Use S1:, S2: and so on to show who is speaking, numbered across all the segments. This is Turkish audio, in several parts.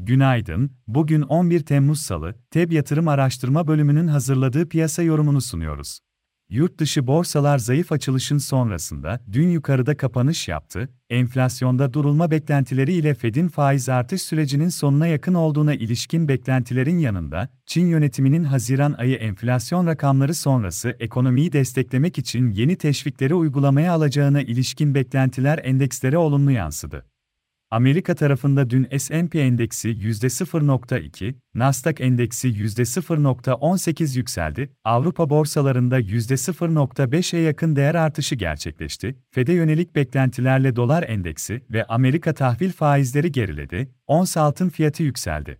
S1: Günaydın, bugün 11 Temmuz Salı, TEB Yatırım Araştırma Bölümünün hazırladığı piyasa yorumunu sunuyoruz. Yurt dışı borsalar zayıf açılışın sonrasında dün yukarıda kapanış yaptı, enflasyonda durulma beklentileri ile Fed'in faiz artış sürecinin sonuna yakın olduğuna ilişkin beklentilerin yanında, Çin yönetiminin Haziran ayı enflasyon rakamları sonrası ekonomiyi desteklemek için yeni teşvikleri uygulamaya alacağına ilişkin beklentiler endekslere olumlu yansıdı. Amerika tarafında dün S&P endeksi %0.2, Nasdaq endeksi %0.18 yükseldi, Avrupa borsalarında %0.5'e yakın değer artışı gerçekleşti, Fed'e yönelik beklentilerle dolar endeksi ve Amerika tahvil faizleri geriledi, ons altın fiyatı yükseldi.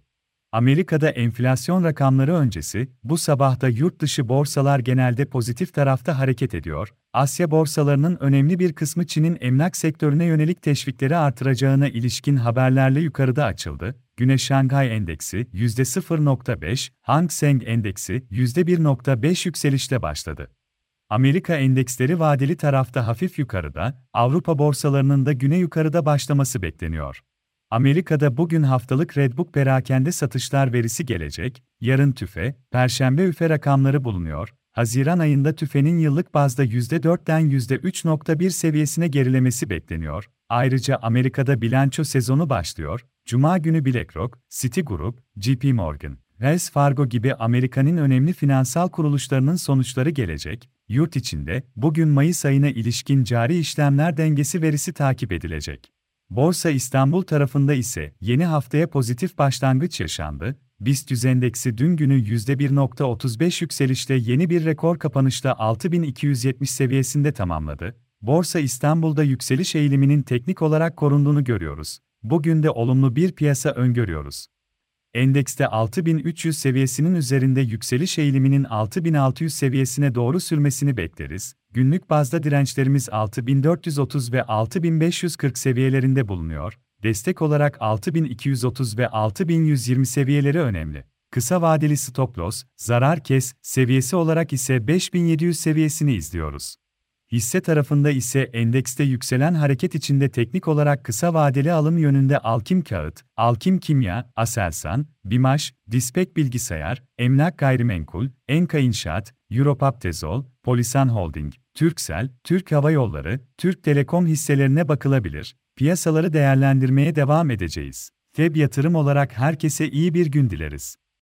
S1: Amerika'da enflasyon rakamları öncesi, bu sabahta yurt dışı borsalar genelde pozitif tarafta hareket ediyor. Asya borsalarının önemli bir kısmı Çin'in emlak sektörüne yönelik teşvikleri artıracağına ilişkin haberlerle yukarıda açıldı. Güne Şanghay Endeksi %0.5, Hang Seng Endeksi %1.5 yükselişle başladı. Amerika endeksleri vadeli tarafta hafif yukarıda, Avrupa borsalarının da güne yukarıda başlaması bekleniyor. Amerika'da bugün haftalık Redbook perakende satışlar verisi gelecek, yarın tüfe, perşembe üfe rakamları bulunuyor. Haziran ayında tüfenin yıllık bazda %4'den %3.1 seviyesine gerilemesi bekleniyor. Ayrıca Amerika'da bilanço sezonu başlıyor. Cuma günü BlackRock, Citigroup, JP Morgan, Wells Fargo gibi Amerika'nın önemli finansal kuruluşlarının sonuçları gelecek. Yurt içinde bugün Mayıs ayına ilişkin cari işlemler dengesi verisi takip edilecek. Borsa İstanbul tarafında ise yeni haftaya pozitif başlangıç yaşandı. BIST endeksi dün günü %1.35 yükselişte yeni bir rekor kapanışta 6270 seviyesinde tamamladı. Borsa İstanbul'da yükseliş eğiliminin teknik olarak korunduğunu görüyoruz. Bugün de olumlu bir piyasa öngörüyoruz. Endekste 6300 seviyesinin üzerinde yükseliş eğiliminin 6600 seviyesine doğru sürmesini bekleriz. Günlük bazda dirençlerimiz 6430 ve 6540 seviyelerinde bulunuyor. Destek olarak 6230 ve 6120 seviyeleri önemli. Kısa vadeli stop loss, zarar kes seviyesi olarak ise 5700 seviyesini izliyoruz. Hisse tarafında ise endekste yükselen hareket içinde teknik olarak kısa vadeli alım yönünde Alkim Kağıt, Alkim Kimya, Aselsan, Bimaş, Dispek Bilgisayar, Emlak Gayrimenkul, Enka İnşaat, Europap Tezol, Polisan Holding, Türksel, Türk Hava Yolları, Türk Telekom hisselerine bakılabilir. Piyasaları değerlendirmeye devam edeceğiz. TEB yatırım olarak herkese iyi bir gün dileriz.